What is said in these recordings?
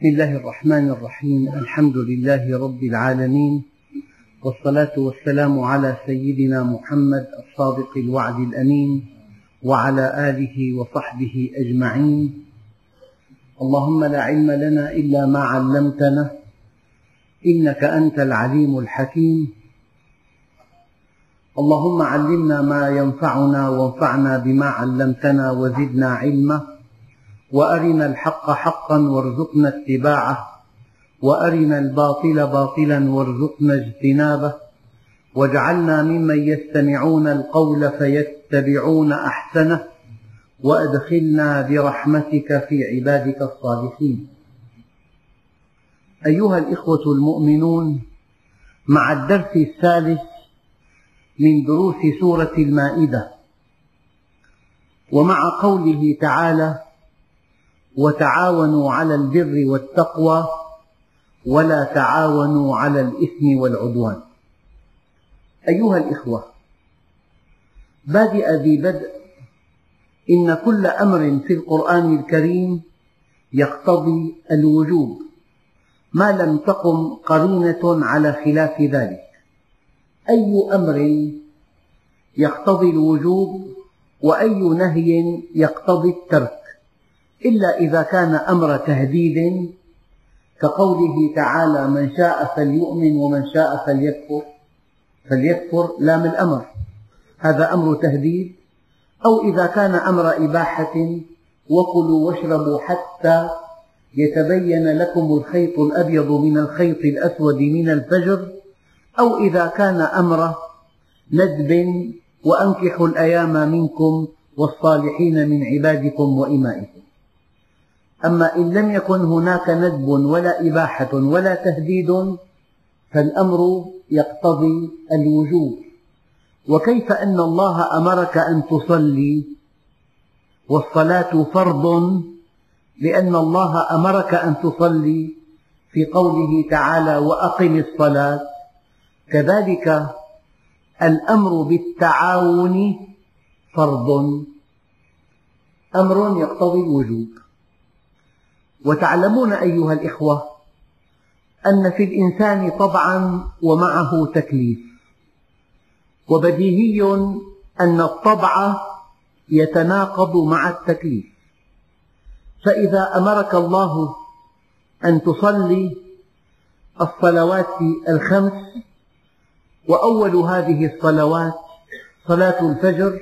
بسم الله الرحمن الرحيم الحمد لله رب العالمين والصلاة والسلام على سيدنا محمد الصادق الوعد الأمين وعلى آله وصحبه أجمعين. اللهم لا علم لنا إلا ما علمتنا إنك أنت العليم الحكيم. اللهم علمنا ما ينفعنا وانفعنا بما علمتنا وزدنا علما. وأرنا الحق حقا وارزقنا اتباعه وأرنا الباطل باطلا وارزقنا اجتنابه واجعلنا ممن يستمعون القول فيتبعون أحسنه وأدخلنا برحمتك في عبادك الصالحين. أيها الإخوة المؤمنون مع الدرس الثالث من دروس سورة المائدة ومع قوله تعالى وتعاونوا على البر والتقوى ولا تعاونوا على الإثم والعدوان. أيها الإخوة بادئ ذي بدء. إن كل أمر في القرآن الكريم يقتضي الوجوب ما لم تقم قرينة على خلاف ذلك. أي أمر يقتضي الوجوب وأي نهي يقتضي الترك. إلا إذا كان أمر تهديد كقوله تعالى من شاء فليؤمن ومن شاء فليكفر فليكفر لام الأمر. هذا أمر تهديد. أو إذا كان أمر إباحة وكلوا واشربوا حتى يتبين لكم الخيط الأبيض من الخيط الأسود من الفجر. أو إذا كان أمر ندب وأنكحوا الأيام منكم والصالحين من عبادكم وإمائكم. أما إن لم يكن هناك ندب ولا إباحة ولا تهديد فالأمر يقتضي الوجوب. وكيف أن الله أمرك أن تصلي؟ والصلاة فرض لأن الله أمرك أن تصلي في قوله تعالى وأقم الصلاة. كذلك الأمر بالتعاون فرض. أمر يقتضي الوجوب. وتعلمون أيها الإخوة أن في الإنسان طبعا ومعه تكليف. وبديهي أن الطبع يتناقض مع التكليف. فإذا أمرك الله أن تصلي الصلوات الخمس وأول هذه الصلوات صلاة الفجر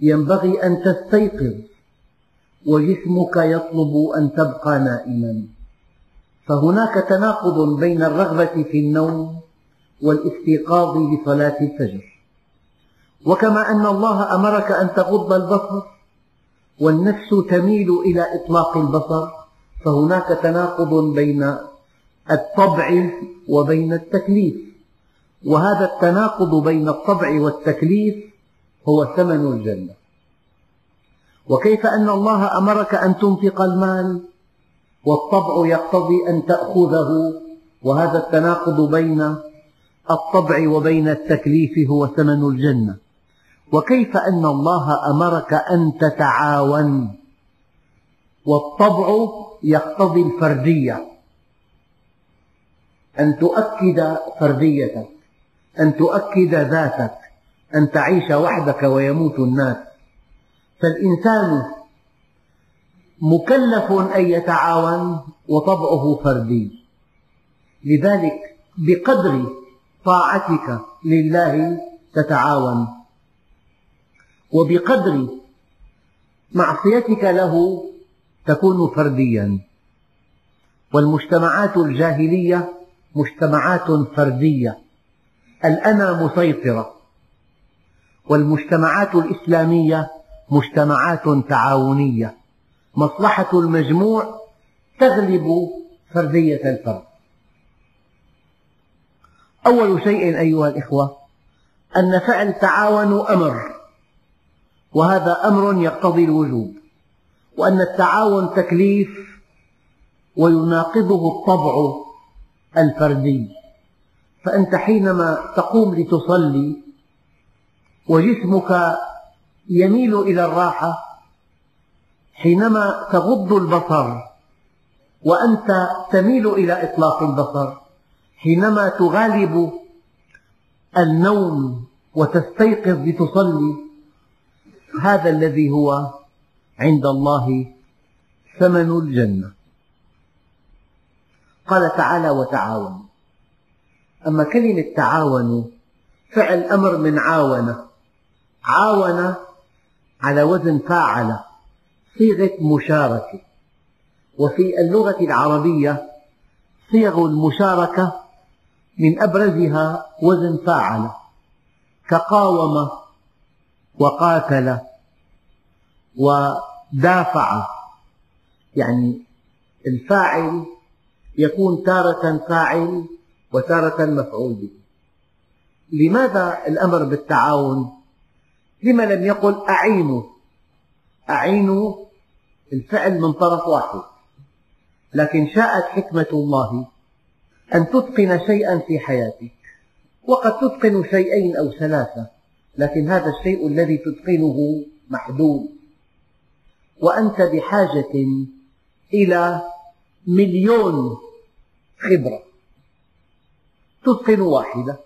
ينبغي أن تستيقظ. وجسمك يطلب أن تبقى نائما. فهناك تناقض بين الرغبة في النوم والاستيقاظ لصلاة الفجر. وكما أن الله أمرك أن تغض البصر والنفس تميل إلى إطلاق البصر فهناك تناقض بين الطبع وبين التكليف. وهذا التناقض بين الطبع والتكليف هو ثمن الجنة. وكيف أن الله أمرك أن تنفق المال؟ والطبع يقتضي أن تأخذه وهذا التناقض بين الطبع وبين التكليف هو ثمن الجنة. وكيف أن الله أمرك أن تتعاون؟ والطبع يقتضي الفردية. أن تؤكد فرديتك أن تؤكد ذاتك أن تعيش وحدك ويموت الناس. فالإنسان مكلف أن يتعاون وطبعه فردي. لذلك بقدر طاعتك لله تتعاون. وبقدر معصيتك له تكون فرديا. والمجتمعات الجاهلية مجتمعات فردية. الأنا مسيطرة. والمجتمعات الإسلامية مجتمعات تعاونية. مصلحة المجموع تغلب فردية الفرد. أول شيء أيها الإخوة أن فعل تعاونوا أمر وهذا أمر يقتضي الوجوب وأن التعاون تكليف ويناقضه الطبع الفردي. فأنت حينما تقوم لتصلي وجسمك يميل إلى الراحة حينما تغض البصر وأنت تميل إلى إطلاق البصر حينما تغالب النوم وتستيقظ لتصلي هذا الذي هو عند الله ثمن الجنة. قال تعالى وتعاونوا أما كلمة تعاونوا فعل أمر من عاون. عاون على وزن فاعل صيغة مشاركة. وفي اللغة العربية صيغ المشاركة من أبرزها وزن فاعل. كقاوم وقاتل ودافع. يعني الفاعل يكون تارة فاعل وتارة مفعول به. لماذا الأمر بالتعاون؟ لما لم يقل أعينوا. أعينوا الفعل من طرف واحد. لكن شاءت حكمة الله أن تتقن شيئا في حياتك. وقد تتقن شيئين أو ثلاثة لكن هذا الشيء الذي تتقنه محدود. وأنت بحاجة إلى مليون خبرة. تتقن واحدة.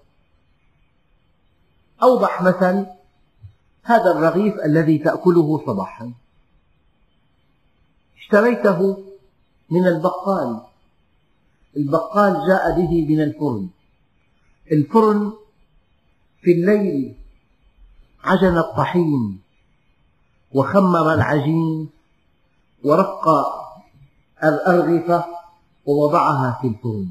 أوضح مثل هذا الرغيف الذي تأكله صباحا. اشتريته من البقال. البقال جاء به من الفرن. الفرن في الليل عجن الطحين وخمر العجين ورق الأرغفة ووضعها في الفرن.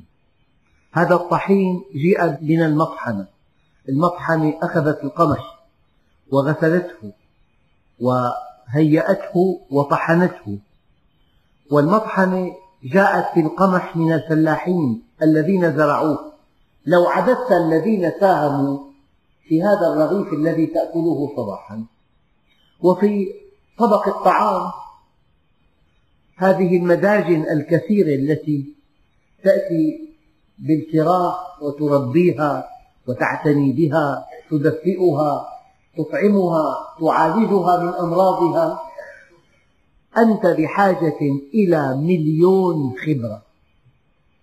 هذا الطحين جيء من المطحنة. المطحنة أخذت القمش. وغسلته وهيأته وطحنته. والمطحنة جاءت في القمح من الفلاحين الذين زرعوه. لو عددت الذين ساهموا في هذا الرغيف الذي تأكله صباحا. وفي طبق الطعام هذه المداجن الكثيرة التي تأتي بالفراخ وتربيها وتعتني بها تدفئها تطعمها تعالجها من أمراضها. أنت بحاجة إلى مليون خبرة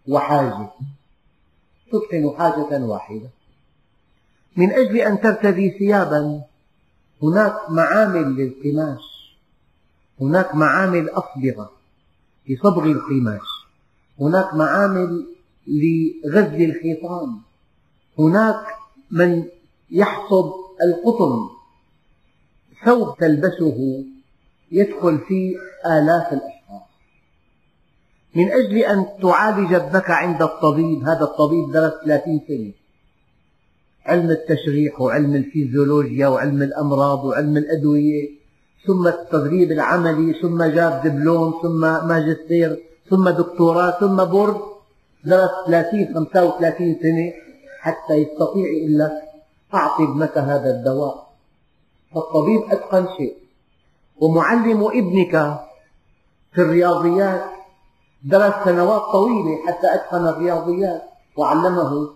وحاجة. تتقن حاجة واحدة. من أجل أن ترتدي ثيابا هناك معامل للقماش. هناك معامل أصبغة لصبغ القماش. هناك معامل لغزل الخيطان هناك من يحصد القطن. ثوب تلبسه يدخل فيه آلاف الأشخاص من أجل أن تعالج ابنك عند الطبيب هذا الطبيب درس 30 سنة. علم التشريح وعلم الفيزيولوجيا وعلم الأمراض وعلم الأدوية ثم التدريب العملي ثم جاب دبلوم ثم ماجستير ثم دكتوراه ثم بورد. درس 30 35 سنة حتى يستطيع يقول لك أعطي ابنك هذا الدواء. فالطبيب أتقن شيء. ومعلم ابنك في الرياضيات درس سنوات طويلة حتى أتقن الرياضيات وعلمه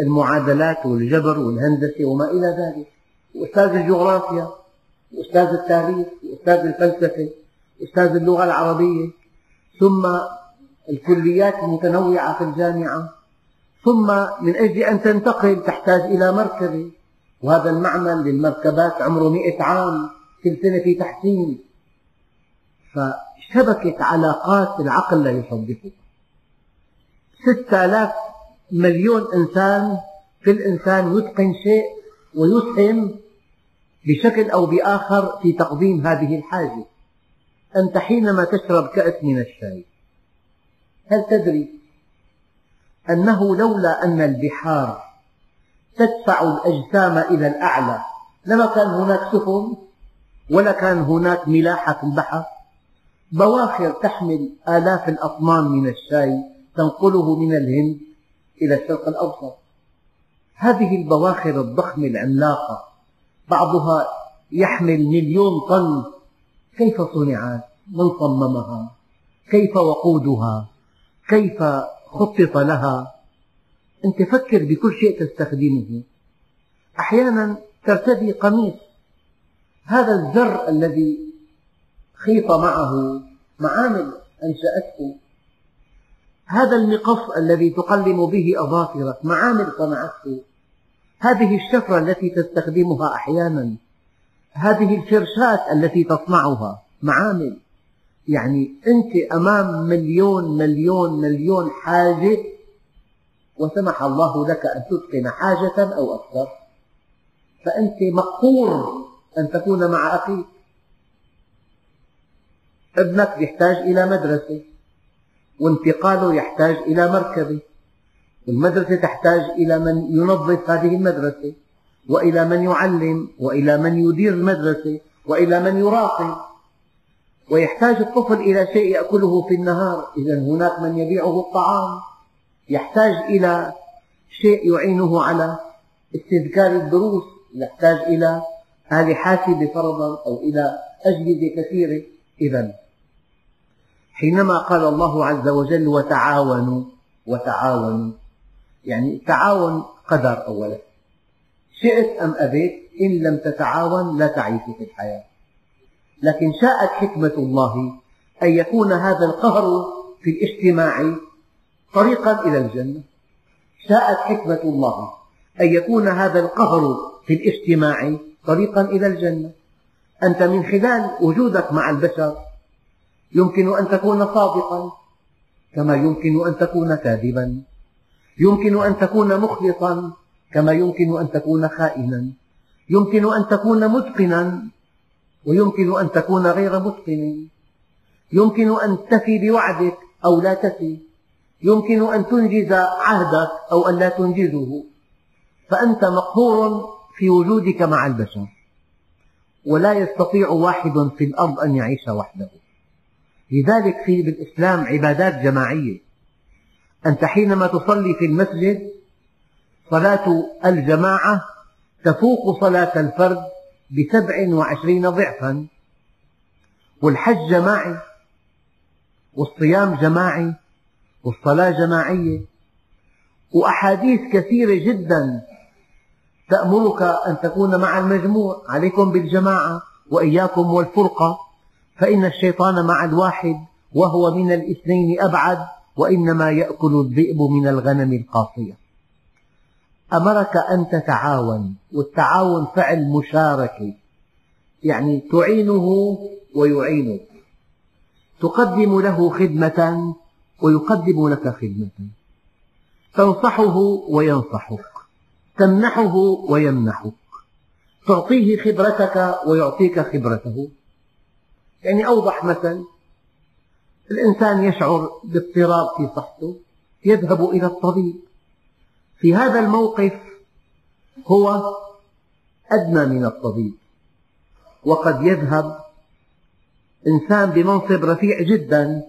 المعادلات والجبر والهندسة وما إلى ذلك. وأستاذ الجغرافيا وأستاذ التاريخ وأستاذ الفلسفة وأستاذ اللغة العربية. ثم الكليات المتنوعة في الجامعة. ثم من أجل أن تنتقل تحتاج إلى مركبة وهذا المعمل للمركبات عمره مئة عام كل سنة في تحسين. فشبكة علاقات العقل لا يصدقها ستة آلاف مليون إنسان كل إنسان يتقن شيء ويسهم بشكل أو بآخر في تقديم هذه الحاجة. أنت حينما تشرب كأس من الشاي هل تدري أنه لولا أن البحار تدفع الأجسام إلى الأعلى لما كان هناك سفن ولا كان هناك ملاحة في البحر بواخر تحمل آلاف الأطنان من الشاي تنقله من الهند إلى الشرق الأوسط هذه البواخر الضخمة العملاقة بعضها يحمل مليون طن كيف صنعت؟ من صممها؟ كيف وقودها؟ كيف خطط لها؟ أنت فكر بكل شيء تستخدمه. أحيانا ترتدي قميص. هذا الزر الذي خيط معه معامل أنشأته. هذا المقص الذي تقلم به أظافرك معامل صنعته. هذه الشفرة التي تستخدمها أحيانا. هذه الفرشاة التي تصنعها معامل يعني أنت أمام مليون مليون مليون حاجة وسمح الله لك أن تتقن حاجة أو أكثر. فأنت مقهور أن تكون مع أخيك. ابنك يحتاج إلى مدرسة. وانتقاله يحتاج إلى مركبة. والمدرسة تحتاج إلى من ينظف هذه المدرسة وإلى من يعلم وإلى من يدير المدرسة وإلى من يراقب. ويحتاج الطفل إلى شيء يأكله في النهار. إذا هناك من يبيعه الطعام. يحتاج إلى شيء يعينه على استذكار الدروس. يحتاج إلى آلة حاسبة فرضا أو إلى أجهزة كثيرة. إذا حينما قال الله عز وجل وتعاونوا وتعاونوا يعني التعاون قدر أولا. شئت أم أبيت إن لم تتعاون لا تعيش في الحياة. لكن شاءت حكمة الله أن يكون هذا القهر في الاجتماع طريقا إلى الجنة. شاءت حكمة الله أن يكون هذا القهر في الاجتماع طريقا إلى الجنة. أنت من خلال وجودك مع البشر يمكن أن تكون صادقا كما يمكن أن تكون كاذبا. يمكن أن تكون مخلصا كما يمكن أن تكون خائنا. يمكن أن تكون متقنا ويمكن أن تكون غير متقن. يمكن أن تفي بوعدك أو لا تفي. يمكن أن تنجز عهدك أو أن لا تنجزه. فأنت مقهور في وجودك مع البشر. ولا يستطيع واحد في الأرض أن يعيش وحده. لذلك في بالإسلام عبادات جماعية. أنت حينما تصلي في المسجد صلاة الجماعة تفوق صلاة الفرد بسبع وعشرين ضعفا. والحج جماعي والصيام جماعي والصلاة جماعية. وأحاديث كثيرة جدا تأمرك أن تكون مع المجموع. عليكم بالجماعة وإياكم والفرقة. فإن الشيطان مع الواحد وهو من الاثنين أبعد وإنما يأكل الذئب من الغنم القاصية. أمرك أن تتعاون والتعاون فعل مشاركة يعني تعينه ويعينك. تقدم له خدمة ويقدم لك خدمة. تنصحه وينصحك. تمنحه ويمنحك. تعطيه خبرتك ويعطيك خبرته. يعني أوضح مثل. الإنسان يشعر باضطراب في صحته يذهب إلى الطبيب. في هذا الموقف هو أدنى من الطبيب. وقد يذهب إنسان بمنصب رفيع جدا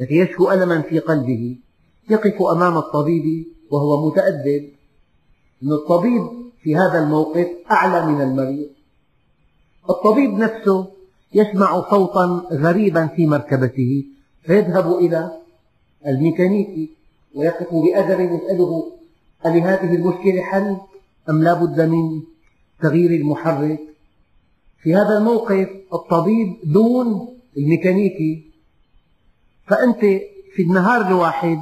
الذي يشكو ألما في قلبه. يقف أمام الطبيب وهو متأدب. أن الطبيب في هذا الموقف أعلى من المريض. الطبيب نفسه يسمع صوتا غريبا في مركبته فيذهب إلى الميكانيكي ويقف بأدب يسأله ألهذه المشكلة حل أم لا بد من تغيير المحرك؟ في هذا الموقف الطبيب دون الميكانيكي فأنت في النهار الواحد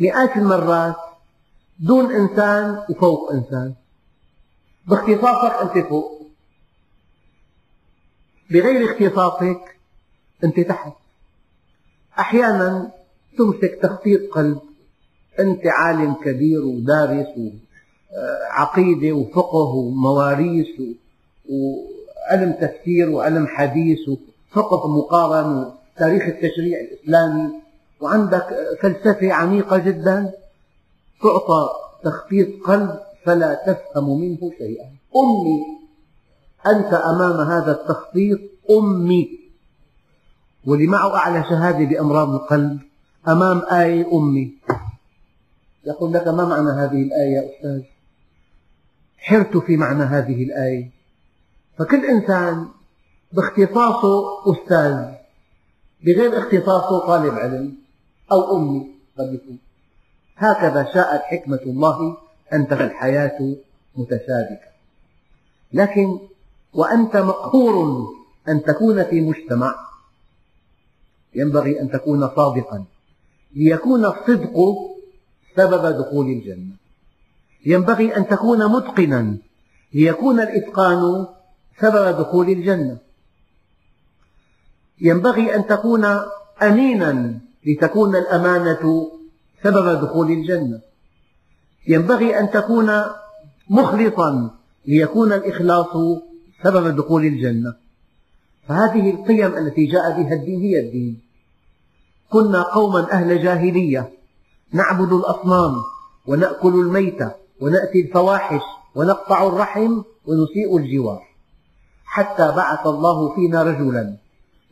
مئات المرات دون إنسان وفوق إنسان. باختصاصك أنت فوق. بغير اختصاصك أنت تحت. أحيانا تمسك تخطيط قلب. أنت عالم كبير ودارس وعقيدة وفقه ومواريث وعلم تفسير وعلم حديث وفقه مقارن وتاريخ التشريع الإسلامي وعندك فلسفة عميقة جدا تعطى تخطيط قلب فلا تفهم منه شيئا. أمي أنت أمام هذا التخطيط أمي. واللي معه أعلى شهادة بأمراض القلب؟ أمام آية أمي. يقول لك ما معنى هذه الآية يا أستاذ؟ حرت في معنى هذه الآية. فكل إنسان باختصاصه أستاذ بغير اختصاصه طالب علم أو أمي قد يكون. هكذا شاءت حكمة الله أن تبقى الحياة متشابكة. لكن وأنت مقهور أن تكون في مجتمع ينبغي أن تكون صادقا. ليكون الصدق سبب دخول الجنة. ينبغي أن تكون متقنا ليكون الإتقان سبب دخول الجنة. ينبغي أن تكون أمينا لتكون الأمانة سبب دخول الجنة. ينبغي أن تكون مخلصا ليكون الإخلاص سبب دخول الجنة. فهذه القيم التي جاء بها الدين هي الدين. كنا قوما أهل جاهلية. نعبد الأصنام ونأكل الميتة ونأتي الفواحش ونقطع الرحم ونسيء الجوار. حتى بعث الله فينا رجلا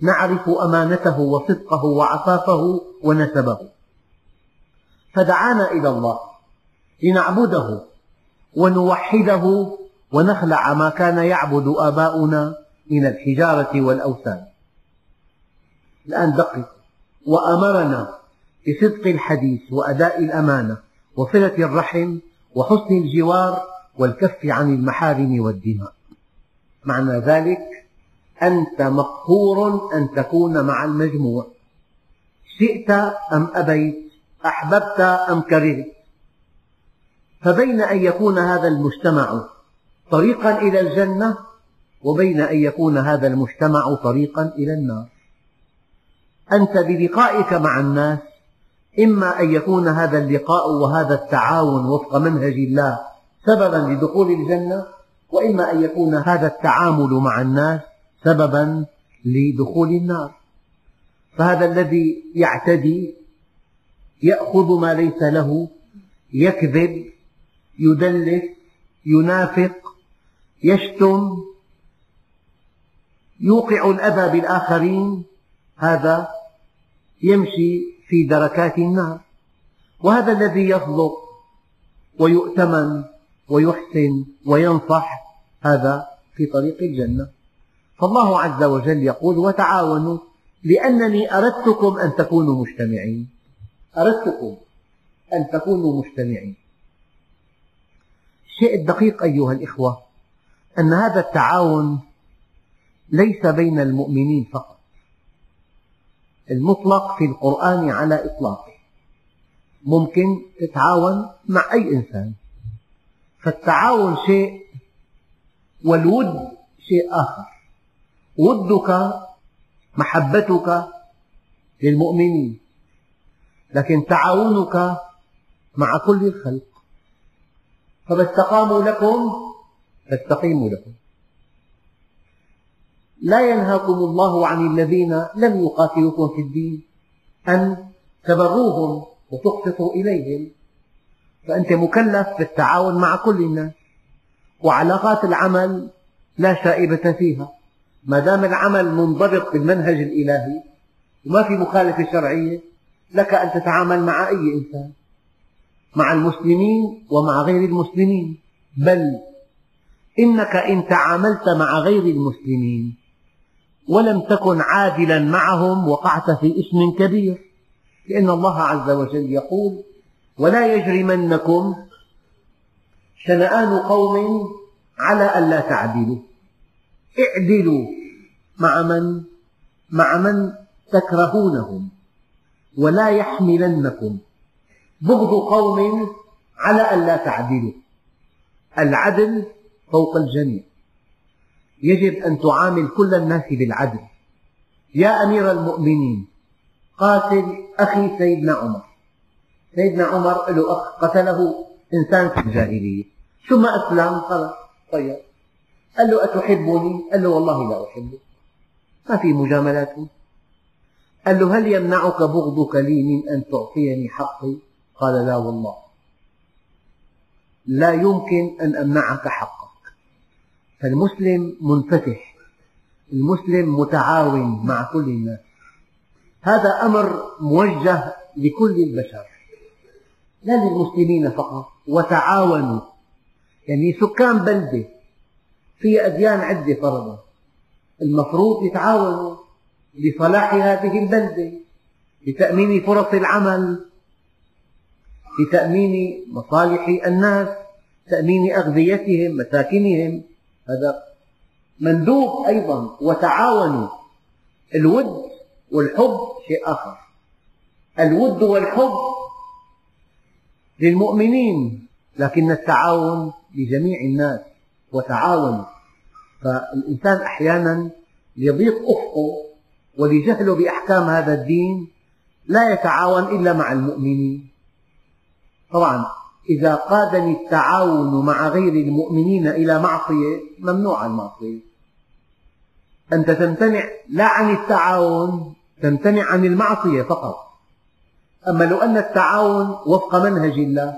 نعرف أمانته وصدقه وعفافه ونسبه. فدعانا إلى الله لنعبده ونوحده ونخلع ما كان يعبد آباؤنا من الحجارة والأوثان. الآن دقق وأمرنا بصدق الحديث وأداء الأمانة وصلة الرحم وحسن الجوار والكف عن المحارم والدماء. معنى ذلك أنت مقهور أن تكون مع المجموع. شئت أم أبيت أحببت أم كرهت. فبين أن يكون هذا المجتمع طريقا إلى الجنة وبين أن يكون هذا المجتمع طريقا إلى النار. أنت بلقائك مع الناس إما أن يكون هذا اللقاء وهذا التعاون وفق منهج الله سببا لدخول الجنة وإما أن يكون هذا التعامل مع الناس سببا لدخول النار. فهذا الذي يعتدي يأخذ ما ليس له يكذب يدلس ينافق يشتم يوقع الأذى بالآخرين هذا يمشي في دركات النار. وهذا الذي يصدق ويؤتمن ويحسن وينصح هذا في طريق الجنة. فالله عز وجل يقول وتعاونوا لأنني أردتكم أن تكونوا مجتمعين. أردتكم أن تكونوا مجتمعين. الشيء الدقيق أيها الإخوة أن هذا التعاون ليس بين المؤمنين فقط. المطلق في القرآن على إطلاقه. ممكن تتعاون مع أي إنسان. فالتعاون شيء والود شيء آخر. ودك محبتك للمؤمنين. لكن تعاونك مع كل الخلق. فما استقاموا لكم فاستقيموا لكم. لا ينهاكم الله عن الذين لم يقاتلوكم في الدين. أن تبروهم وتقسطوا إليهم. فأنت مكلف بالتعاون مع كل الناس وعلاقات العمل لا شائبة فيها. ما دام العمل منضبط بالمنهج الإلهي وما في مخالفة شرعية لك أن تتعامل مع أي إنسان. مع المسلمين ومع غير المسلمين. بل إنك إن تعاملت مع غير المسلمين. ولم تكن عادلا معهم وقعت في إثم كبير. لأن الله عز وجل يقول ولا يجرمنكم شنآن قوم على ألا تعدلوا. اعدلوا مع من؟ مع من تكرهونهم. ولا يحملنكم بغض قوم على ألا تعدلوا. العدل فوق الجميع. يجب أن تعامل كل الناس بالعدل. يا أمير المؤمنين قاتل أخي سيدنا عمر. سيدنا عمر له أخ قتله إنسان في الجاهلية. ثم أسلم خلاص طيب. قال له أتحبني؟ قال له والله لا أحبك. ما في مجاملات؟ قال له هل يمنعك بغضك لي من أن تعطيني حقي؟ قال لا والله. لا يمكن أن أمنعك حقك فالمسلم منفتح. المسلم متعاون مع كل الناس. هذا أمر موجه لكل البشر. لا للمسلمين فقط وتعاونوا. يعني سكان بلدة في أديان عدة فرضا. المفروض يتعاونوا لصلاح هذه البلدة لتأمين فرص العمل لتأمين مصالح الناس تأمين أغذيتهم مساكنهم. هذا مندوب أيضا وتعاونوا. الود والحب شيء آخر. الود والحب للمؤمنين لكن التعاون لجميع الناس وتعاونوا. فالإنسان أحيانا يضيق أفقه ولجهله بأحكام هذا الدين لا يتعاون إلا مع المؤمنين. طبعا إذا قادني التعاون مع غير المؤمنين إلى معصية ممنوع المعصية. أنت تمتنع لا عن التعاون تمتنع عن المعصية فقط. أما لو أن التعاون وفق منهج الله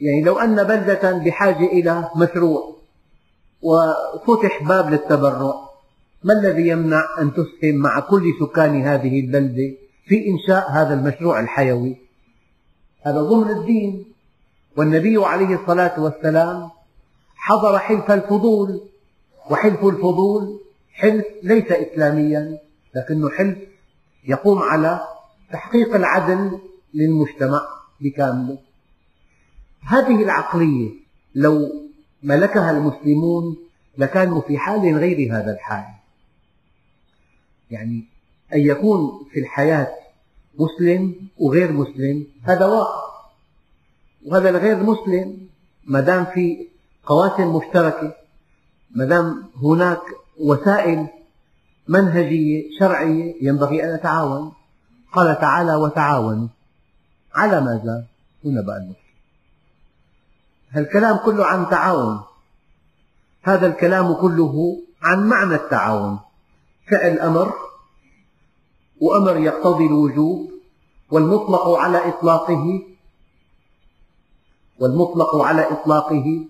يعني لو أن بلدة بحاجة إلى مشروع وفتح باب للتبرع ما الذي يمنع أن تسهم مع كل سكان هذه البلدة في إنشاء هذا المشروع الحيوي؟ هذا ضمن الدين. والنبي عليه الصلاة والسلام حضر حلف الفضول. وحلف الفضول حلف ليس إسلاميا لكنه حلف يقوم على تحقيق العدل للمجتمع بكامله. هذه العقلية لو ملكها المسلمون لكانوا في حال غير هذا الحال. يعني أن يكون في الحياة مسلم وغير مسلم هذا واقع. وهذا الغير مسلم ما دام في قواسم مشتركة ما دام هناك وسائل منهجية شرعية ينبغي أن نتعاون قال تعالى وتعاونوا على ماذا؟ هنا بقى المشكلة هالكلام كله عن تعاون. هذا الكلام كله عن معنى التعاون. فعل أمر وأمر يقتضي الوجوب والمطلق على إطلاقه والمطلق على إطلاقه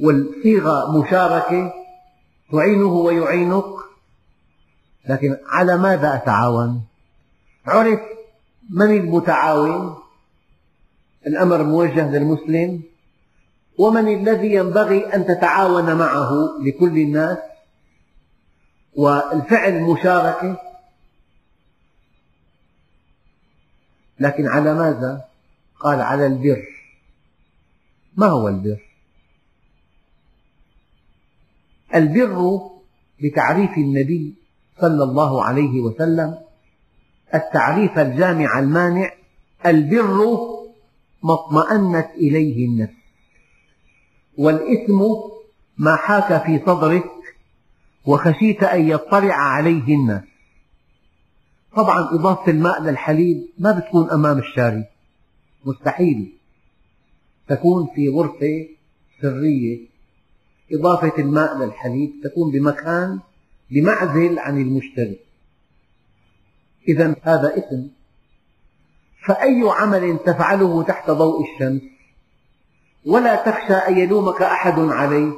والصيغة مشاركة تعينه ويعينك. لكن على ماذا أتعاون؟ عرف من المتعاون؟ الأمر موجه للمسلم. ومن الذي ينبغي أن تتعاون معه لكل الناس؟ والفعل مشاركة. لكن على ماذا؟ قال على البر ما هو البر؟ البر بتعريف النبي صلى الله عليه وسلم التعريف الجامع المانع البر ما اطمأنت إليه النفس والإثم ما حاك في صدرك وخشيت أن يطلع عليه الناس طبعا إضافة الماء للحليب ما بتكون أمام الشاري مستحيل. تكون في غرفة سرية. إضافة الماء للحليب تكون بمكان بمعزل عن المشتري. إذا هذا اسم. فأي عمل تفعله تحت ضوء الشمس؟ ولا تخشى أن يلومك أحد عليه.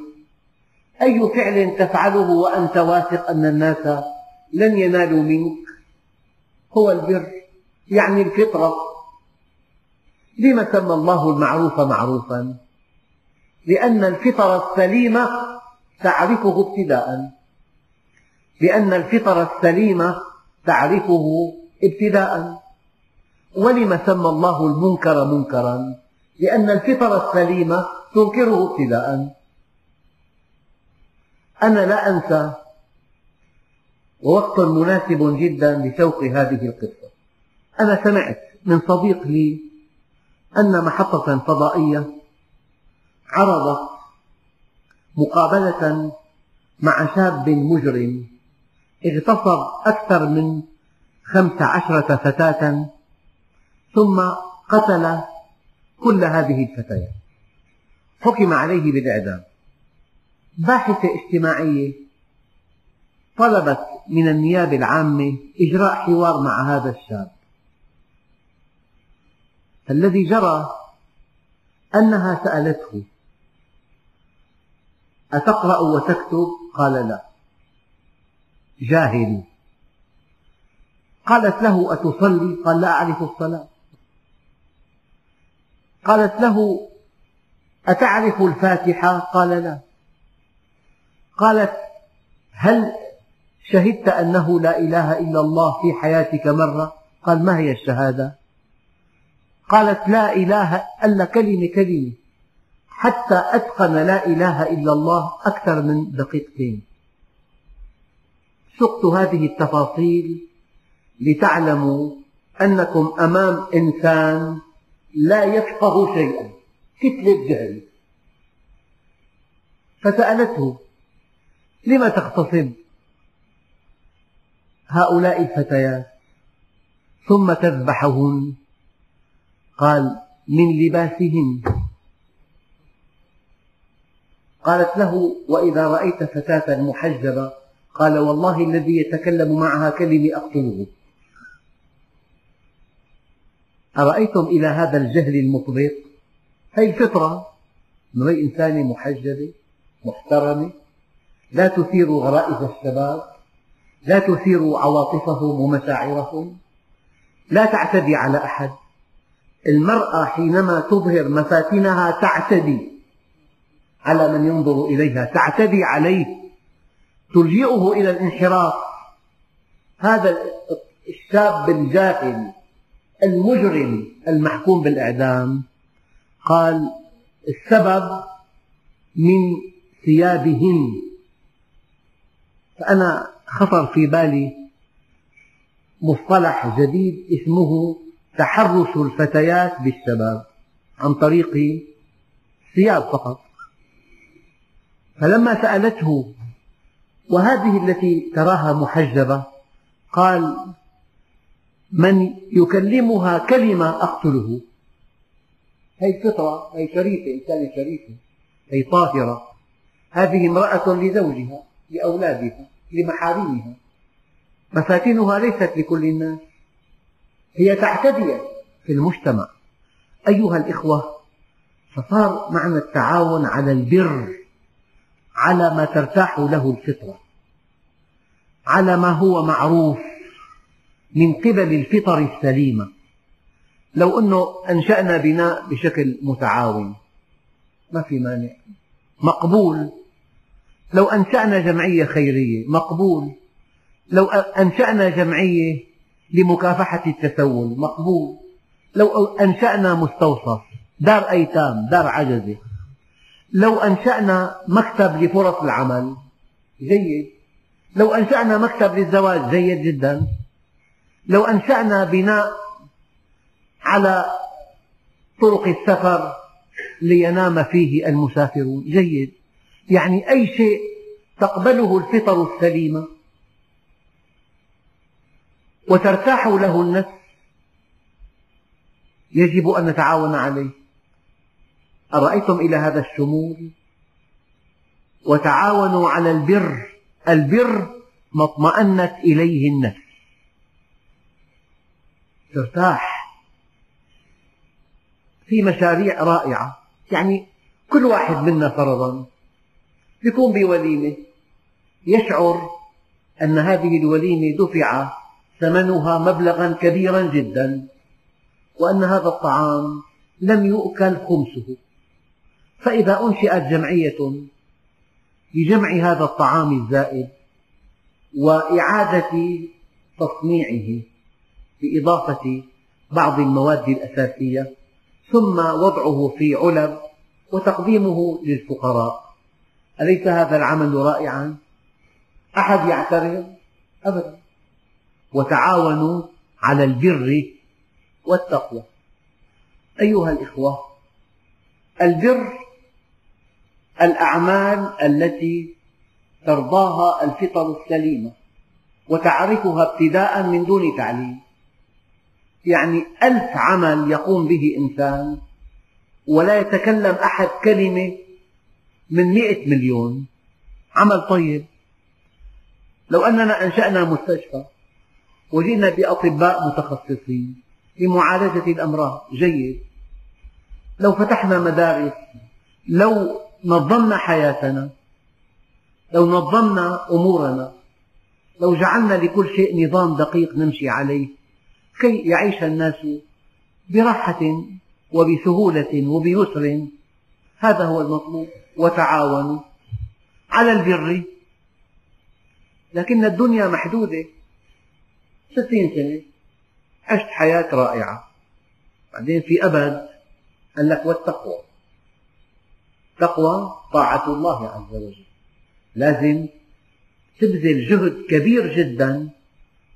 أي فعل تفعله وأنت واثق أن الناس لن ينالوا منك؟ هو البر يعني الفطرة. لم سمى الله المعروف معروفا؟ لأن الفطرة السليمة تعرفه ابتداء لأن الفطرة السليمة تعرفه ابتداء ولم سمى الله المنكر منكرا؟ لأن الفطرة السليمة تنكره ابتداء أنا لا أنسى ووقت مناسب جدا لسوق هذه القصة. أنا سمعت من صديق لي أن محطة فضائية عرضت مقابلة مع شاب مجرم اغتصب أكثر من خمس عشرة فتاة ثم قتل كل هذه الفتيات. حكم عليه بالإعدام. باحثة اجتماعية طلبت من النيابة العامة إجراء حوار مع هذا الشاب الذي جرى أنها سألته أتقرأ وتكتب؟ قال لا جاهل قالت له أتصلي؟ قال لا أعرف الصلاة قالت له أتعرف الفاتحة؟ قال لا قالت هل شهدت أنه لا إله إلا الله في حياتك مرة؟ قال ما هي الشهادة؟ قالت لا إله إلا كلمة كلمة حتى أتقن لا إله إلا الله أكثر من دقيقتين سقت هذه التفاصيل لتعلموا أنكم أمام إنسان لا يفقه شيئا كتلة جهل فسألته لم تغتصب هؤلاء الفتيات ثم تذبحهن. قال من لباسهن. قالت له وإذا رأيت فتاة محجبة؟ قال والله الذي يتكلم معها كلمة أقتله. أرأيتم إلى هذا الجهل المطبق؟ هذه الفطرة امرئ إنسانة محجبة محترمة لا تثير غرائز الشباب. لا تثير عواطفهم ومشاعرهم لا تعتدي على أحد. المرأة حينما تظهر مفاتنها تعتدي على من ينظر إليها تعتدي عليه تلجئه إلى الانحراف. هذا الشاب الجاهل المجرم المحكوم بالإعدام قال السبب من ثيابهن. فأنا خطر في بالي مصطلح جديد اسمه تحرش الفتيات بالشباب عن طريق ثياب فقط. فلما سألته وهذه التي تراها محجبة قال من يكلمها كلمة أقتله. هي فطرة هي شريفة إنسانة شريفة هي طاهرة. هذه امرأة لزوجها لأولادها. لمحارمها مفاتنها ليست لكل الناس. هي تعتدي في المجتمع. أيها الإخوة فصار معنى التعاون على البر على ما ترتاح له الفطرة على ما هو معروف من قبل الفطر السليمة. لو أنه أنشأنا بناء بشكل متعاون ما في مانع. مقبول لو أنشأنا جمعية خيرية مقبول. لو أنشأنا جمعية لمكافحة التسول مقبول. لو أنشأنا مستوصف دار أيتام دار عجزة. لو أنشأنا مكتب لفرص العمل جيد. لو أنشأنا مكتب للزواج جيد جدا. لو أنشأنا بناء على طرق السفر لينام فيه المسافرون جيد. يعني أي شيء تقبله الفطر السليمة وترتاح له النفس يجب أن نتعاون عليه. أرأيتم إلى هذا الشمول؟ وتعاونوا على البر. البر ما اطمأنت إليه النفس. ترتاح. في مشاريع رائعة. يعني كل واحد منا فرضا. يكون بوليمة. يشعر أن هذه الوليمة دفع ثمنها مبلغا كبيرا جدا وأن هذا الطعام لم يؤكل خمسه فإذا أنشئت جمعية لجمع هذا الطعام الزائد وإعادة تصنيعه بإضافة بعض المواد الأساسية ثم وضعه في علب وتقديمه للفقراء. أليس هذا العمل رائعا؟ أحد يعترض؟ أبدا وتعاونوا على البر والتقوى أيها الإخوة البر الأعمال التي ترضاها الفطر السليمة وتعرفها ابتداء من دون تعليم يعني ألف عمل يقوم به إنسان ولا يتكلم أحد كلمة من مئة مليون. عمل طيب. لو أننا أنشأنا مستشفى وجئنا بأطباء متخصصين لمعالجة الأمراض جيد. لو فتحنا مدارس لو نظمنا حياتنا لو نظمنا أمورنا لو جعلنا لكل شيء نظام دقيق نمشي عليه كي يعيش الناس براحة وبسهولة وبيسر. هذا هو المطلوب. وتعاونوا على البر. لكن الدنيا محدودة. ستين سنة عشت حياة رائعة. بعدين في أبد قال لك والتقوى. تقوى طاعة الله عز وجل. لازم تبذل جهد كبير جدا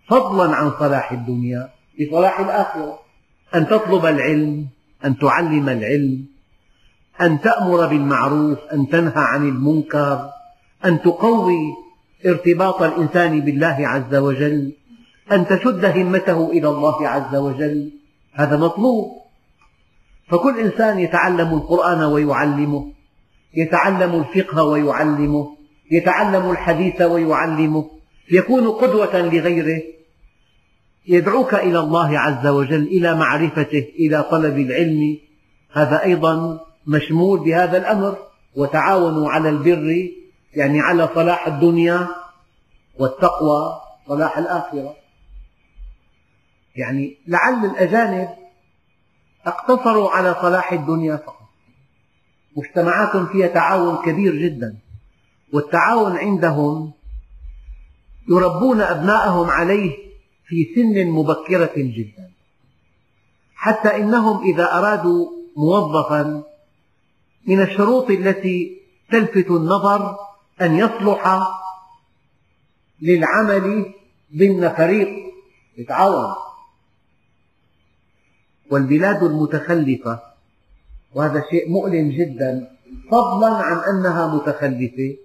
فضلا عن صلاح الدنيا لصلاح الآخرة. أن تطلب العلم أن تعلم العلم. أن تأمر بالمعروف أن تنهى عن المنكر أن تقوي ارتباط الإنسان بالله عز وجل أن تشد همته إلى الله عز وجل. هذا مطلوب. فكل إنسان يتعلم القرآن ويعلمه يتعلم الفقه ويعلمه يتعلم الحديث ويعلمه يكون قدوة لغيره. يدعوك إلى الله عز وجل إلى معرفته إلى طلب العلم. هذا أيضا مشمول بهذا الأمر وتعاونوا على البر يعني على صلاح الدنيا والتقوى صلاح الآخرة. يعني لعل الأجانب اقتصروا على صلاح الدنيا فقط. مجتمعات فيها تعاون كبير جدا والتعاون عندهم يربون أبناءهم عليه في سن مبكرة جدا. حتى إنهم إذا أرادوا موظفا من الشروط التي تلفت النظر أن يصلح للعمل ضمن فريق يتعاون والبلاد المتخلفة وهذا شيء مؤلم جدا فضلا عن أنها متخلفة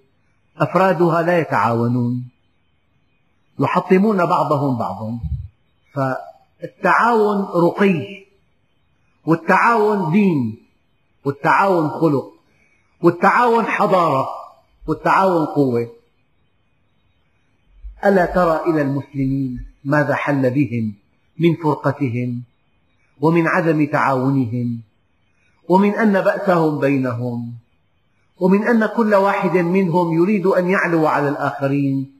أفرادها لا يتعاونون يحطمون بعضهم بعضا. فالتعاون رقي والتعاون دين. والتعاون خلق والتعاون حضارة والتعاون قوة. ألا ترى إلى المسلمين ماذا حل بهم من فرقتهم ومن عدم تعاونهم ومن أن بأسهم بينهم ومن أن كل واحد منهم يريد أن يعلو على الآخرين.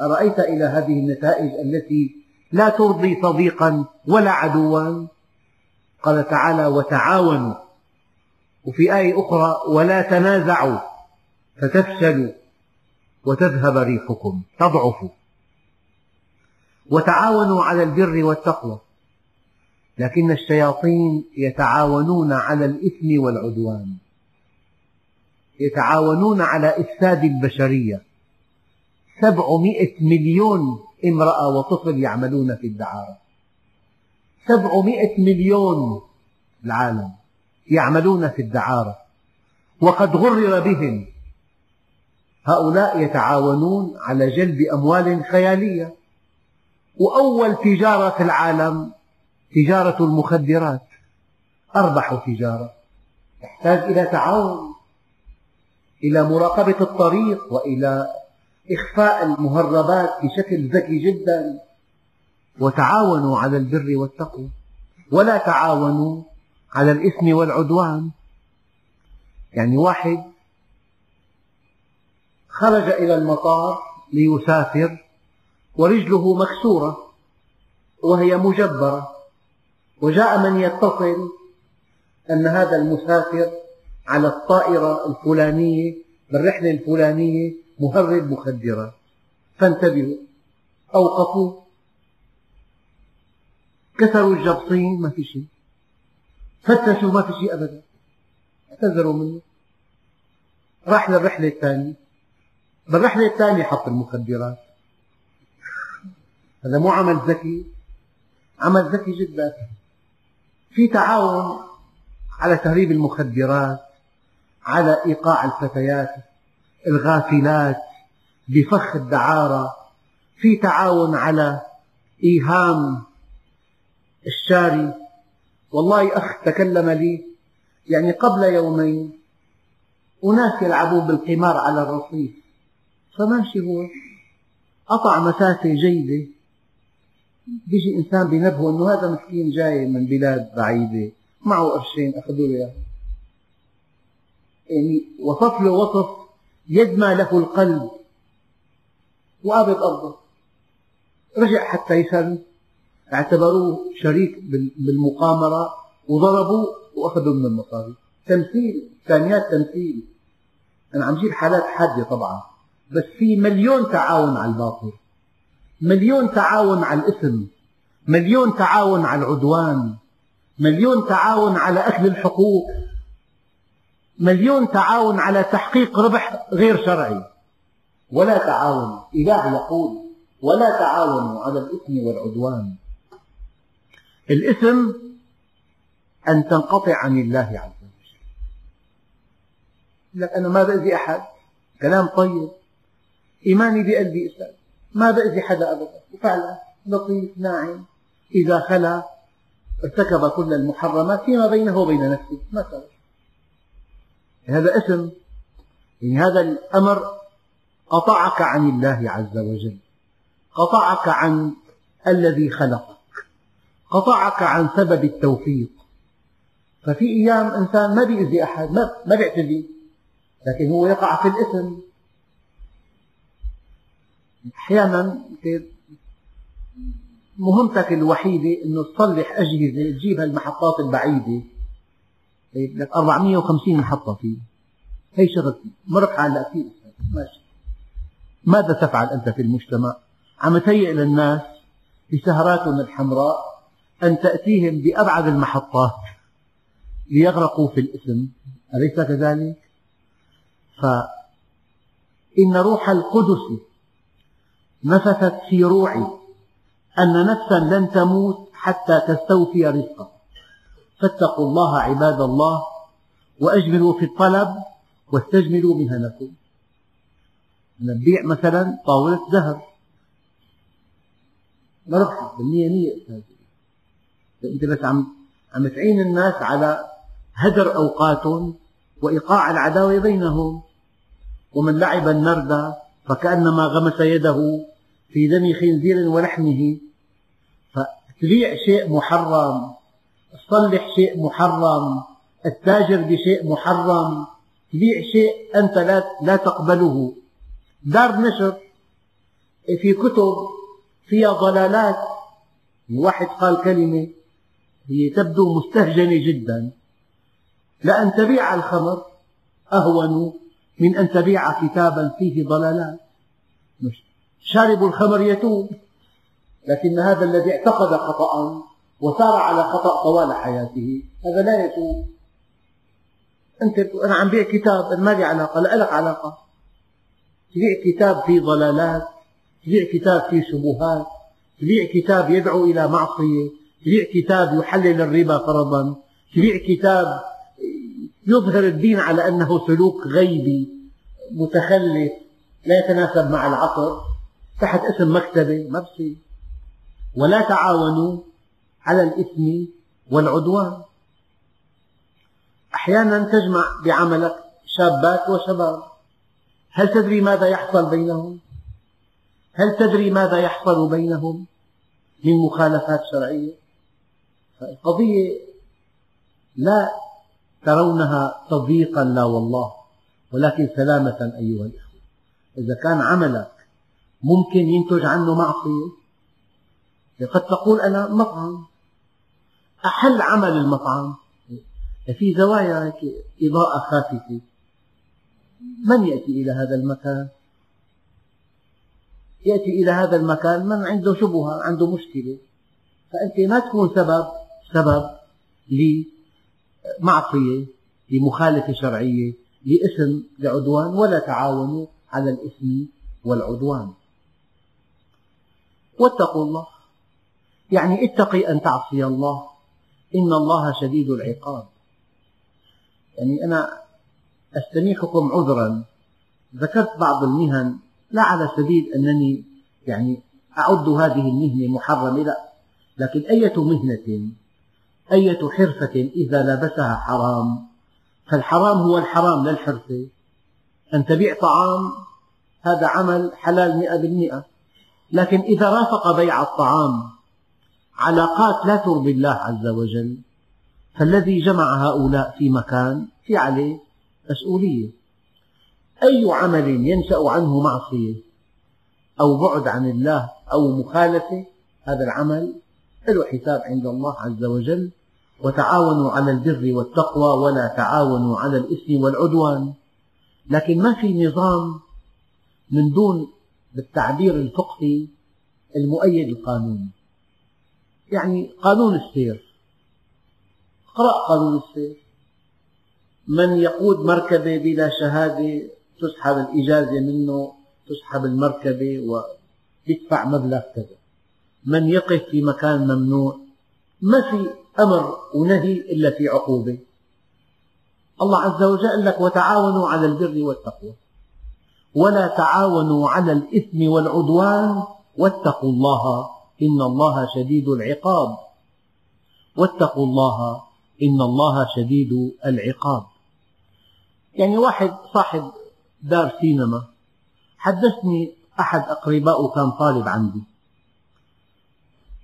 أرأيت إلى هذه النتائج التي لا ترضي صديقا ولا عدوا؟ قال تعالى وتعاونوا وفي آية أخرى ولا تنازعوا فتفشلوا وتذهب ريحكم تضعفوا. وتعاونوا على البر والتقوى. لكن الشياطين يتعاونون على الإثم والعدوان. يتعاونون على إفساد البشرية. سبعمائة مليون امرأة وطفل يعملون في الدعارة. سبعمائة مليون العالم. يعملون في الدعارة. وقد غرر بهم. هؤلاء يتعاونون على جلب أموال خيالية. وأول تجارة في العالم تجارة المخدرات. أربح تجارة. تحتاج إلى تعاون. إلى مراقبة الطريق. وإلى إخفاء المهربات بشكل ذكي جدا. وتعاونوا على البر والتقوى. ولا تعاونوا على الإثم والعدوان. يعني واحد خرج إلى المطار ليسافر ورجله مكسورة وهي مجبرة. وجاء من يتصل أن هذا المسافر على الطائرة الفلانية بالرحلة الفلانية مهرب مخدرات فانتبهوا أوقفوه كسروا الجبصين ما في شيء. فتشوا ما في شيء أبدا. اعتذروا منه راح للرحلة الثانية. بالرحلة الثانية حط المخدرات. هذا مو عمل ذكي. عمل ذكي جدا. في تعاون على تهريب المخدرات على إيقاع الفتيات الغافلات بفخ الدعارة. في تعاون على إيهام الشاري. والله أخ تكلم لي يعني قبل يومين أناس يلعبون بالقمار على الرصيف. فماشي هو قطع مسافة جيدة. بيجي إنسان بينبهه أنه هذا مسكين جاي من بلاد بعيدة معه قرشين أخذوا له. يعني وصف له وصف يدمى له القلب. وقابض أرضه. رجع حتى يسأل اعتبروه شريك بالمقامرة وضربوه وأخذوا من المصاري تمثيل ثانيات تمثيل. أنا عم جيب حالات حادة طبعا بس في مليون تعاون على الباطل. مليون تعاون على الإثم. مليون تعاون على العدوان. مليون تعاون على أكل الحقوق. مليون تعاون على تحقيق ربح غير شرعي. ولا تعاون إله يقول ولا تعاونوا على الإثم والعدوان. الإثم أن تنقطع عن الله عز وجل. لك أنا ما بأذي أحد؟ كلام طيب. إيماني بقلبي أستاذ. ما بأذي حدا أبدا. وفعلا لطيف ناعم. إذا خلا ارتكب كل المحرمات فيما بينه وبين نفسه. مثلا هذا اسم يعني هذا الأمر قطعك عن الله عز وجل. قطعك عن الذي خلقك. قطعك عن سبب التوفيق. ففي أيام إنسان ما بيأذي أحد ما بيعتدي لكن هو يقع في الإثم. أحيانا مهمتك الوحيدة أنه تصلح أجهزة تجيبها المحطات البعيدة. طيب، لك 450 محطة فيه. هي شغلتي مربحة هلا كثير. ماشي. ماذا تفعل أنت في المجتمع؟ عم تهيئ للناس في سهراتهم الحمراء أن تأتيهم بأبعد المحطات ليغرقوا في الإثم. أليس كذلك؟ فإن روح القدس نفثت في روعي أن نفسا لن تموت حتى تستوفي رزقها فاتقوا الله عباد الله وأجملوا في الطلب واستجملوا مهنكم نبيع مثلا طاولة ذهب. مربحة بالمية مية. أستاذ أنت بس عم عم تعين الناس على هدر أوقاتهم وإيقاع العداوة بينهم. ومن لعب النرد فكأنما غمس يده في دم خنزير ولحمه. فتبيع شيء محرم تصلح شيء محرم التاجر بشيء محرم. تبيع شيء أنت لا, لا تقبله. دار نشر في كتب فيها ضلالات. واحد قال كلمة هي تبدو مستهجنة جدا. لأن تبيع الخمر أهون من أن تبيع كتابا فيه ضلالات. شارب الخمر يتوب. لكن هذا الذي اعتقد خطأ وسار على خطأ طوال حياته هذا لا يتوب. أنت أنا عم بيع كتاب ما لي علاقة لا لك علاقة. تبيع كتاب فيه ضلالات تبيع كتاب فيه شبهات تبيع كتاب يدعو إلى معصية. تبيع كتاب يحلل الربا فرضا تبيع كتاب يظهر الدين على أنه سلوك غيبي متخلف لا يتناسب مع العصر تحت اسم مكتبة ما بصير ولا تعاونوا على الإثم والعدوان أحيانا تجمع بعملك شابات وشباب هل تدري ماذا يحصل بينهم؟ هل تدري ماذا يحصل بينهم من مخالفات شرعية؟ القضية لا ترونها تضييقا لا والله ولكن سلامة أيها الأخوة. إذا كان عملك ممكن ينتج عنه معصية قد تقول أنا مطعم. أحل عمل المطعم. في زوايا هيك إضاءة خافتة. من يأتي إلى هذا المكان؟ يأتي إلى هذا المكان من عنده شبهة عنده مشكلة. فأنت ما تكون سبب. سبب لمعصية لمخالفة شرعية لإثم لعدوان ولا تعاونوا على الإثم والعدوان. واتقوا الله. يعني اتقي أن تعصي الله. إن الله شديد العقاب. يعني أنا أستميحكم عذرا. ذكرت بعض المهن. لا على سبيل أنني يعني أعد هذه المهنة محرمة لا. لكن أية مهنة؟ أية حرفة إذا لبسها حرام. فالحرام هو الحرام لا الحرفة أن تبيع طعام هذا عمل حلال مئة بالمئة. لكن إذا رافق بيع الطعام علاقات لا ترضي الله عز وجل. فالذي جمع هؤلاء في مكان في عليه مسؤولية. أي عمل ينشأ عنه معصية أو بعد عن الله أو مخالفة هذا العمل له حساب عند الله عز وجل. وتعاونوا على البر والتقوى ولا تعاونوا على الإثم والعدوان. لكن ما في نظام من دون بالتعبير الفقهي المؤيد القانون. يعني قانون السير. اقرأ قانون السير. من يقود مركبة بلا شهادة تسحب الإجازة منه تسحب المركبة ويدفع مبلغ كذا. من يقف في مكان ممنوع ما في أمر ونهي إلا في عقوبة. الله عز وجل قال لك وتعاونوا على البر والتقوى. ولا تعاونوا على الإثم والعدوان واتقوا الله إن الله شديد العقاب. واتقوا الله إن الله شديد العقاب. يعني واحد صاحب دار سينما حدثني أحد أقربائه كان طالب عندي.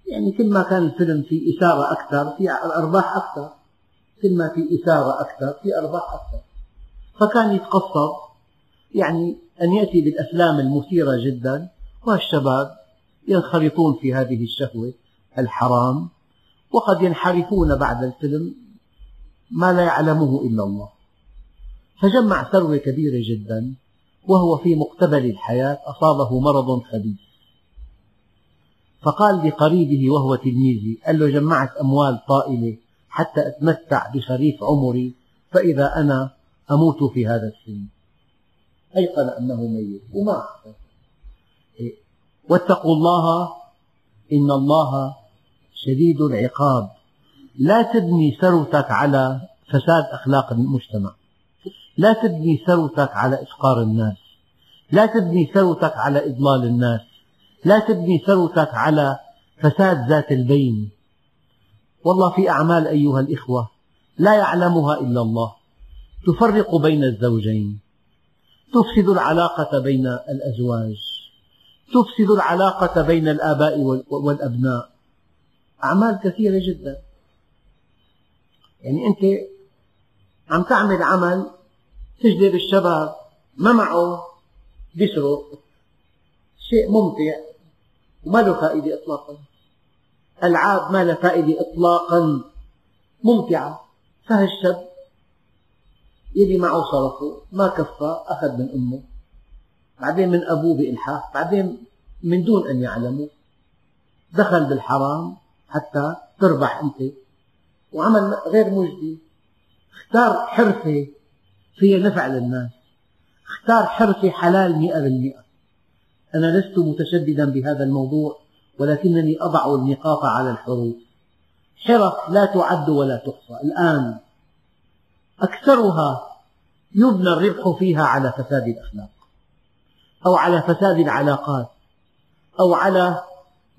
يعني كل ما كان الفيلم فيه إثارة أكثر في أرباح أكثر. كل ما في إثارة أكثر في أرباح أكثر. فكان يتقصد يعني أن يأتي بالأفلام المثيرة جدا والشباب ينخرطون في هذه الشهوة الحرام وقد ينحرفون بعد الفيلم ما لا يعلمه إلا الله. فجمع ثروة كبيرة جدا وهو في مقتبل الحياة أصابه مرض خبيث. فقال لقريبه وهو تلميذي قال له جمعت أموال طائلة حتى أتمتع بخريف عمري فإذا أنا أموت في هذا السن. أيقن أنه ميت وما إيه. واتقوا الله إن الله شديد العقاب. لا تبني ثروتك على فساد أخلاق المجتمع. لا تبني ثروتك على إفقار الناس. لا تبني ثروتك على إضلال الناس. لا تبني ثروتك على فساد ذات البين. والله في أعمال أيها الإخوة لا يعلمها إلا الله. تفرق بين الزوجين. تفسد العلاقة بين الأزواج. تفسد العلاقة بين الآباء والأبناء. أعمال كثيرة جدا. يعني أنت عم تعمل عمل تجذب الشباب ما معه بيسرق شيء ممتع. وما له فائدة إطلاقا. ألعاب ما لها فائدة إطلاقا. ممتعة. فهالشاب يلي معه صرفه. ما كفى. أخذ من أمه. بعدين من أبوه بإلحاح. بعدين من دون أن يعلموا دخل بالحرام حتى تربح أنت. وعمل غير مجدي. اختار حرفة فيها نفع للناس. اختار حرفة حلال مئة بالمئة. أنا لست متشددا بهذا الموضوع ولكنني أضع النقاط على الحروف. حرف لا تعد ولا تحصى. الآن أكثرها يبنى الربح فيها على فساد الأخلاق أو على فساد العلاقات أو على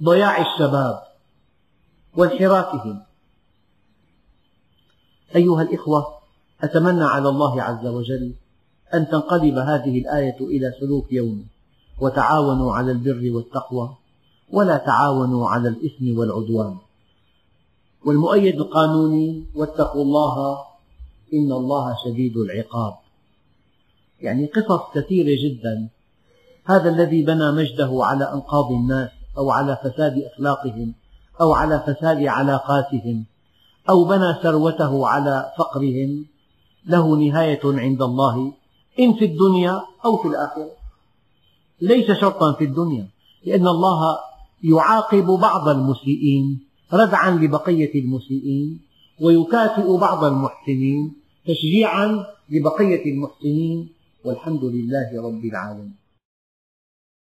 ضياع الشباب وانحرافهم. أيها الإخوة أتمنى على الله عز وجل أن تنقلب هذه الآية إلى سلوك يومي. وتعاونوا على البر والتقوى ولا تعاونوا على الإثم والعدوان. والمؤيد القانوني واتقوا الله إن الله شديد العقاب. يعني قصص كثيرة جدا. هذا الذي بنى مجده على أنقاض الناس أو على فساد أخلاقهم أو على فساد علاقاتهم أو بنى ثروته على فقرهم له نهاية عند الله إن في الدنيا أو في الآخرة. ليس شرطا في الدنيا لأن الله يعاقب بعض المسيئين ردعا لبقية المسيئين ويكافئ بعض المحسنين تشجيعا لبقية المحسنين والحمد لله رب العالمين.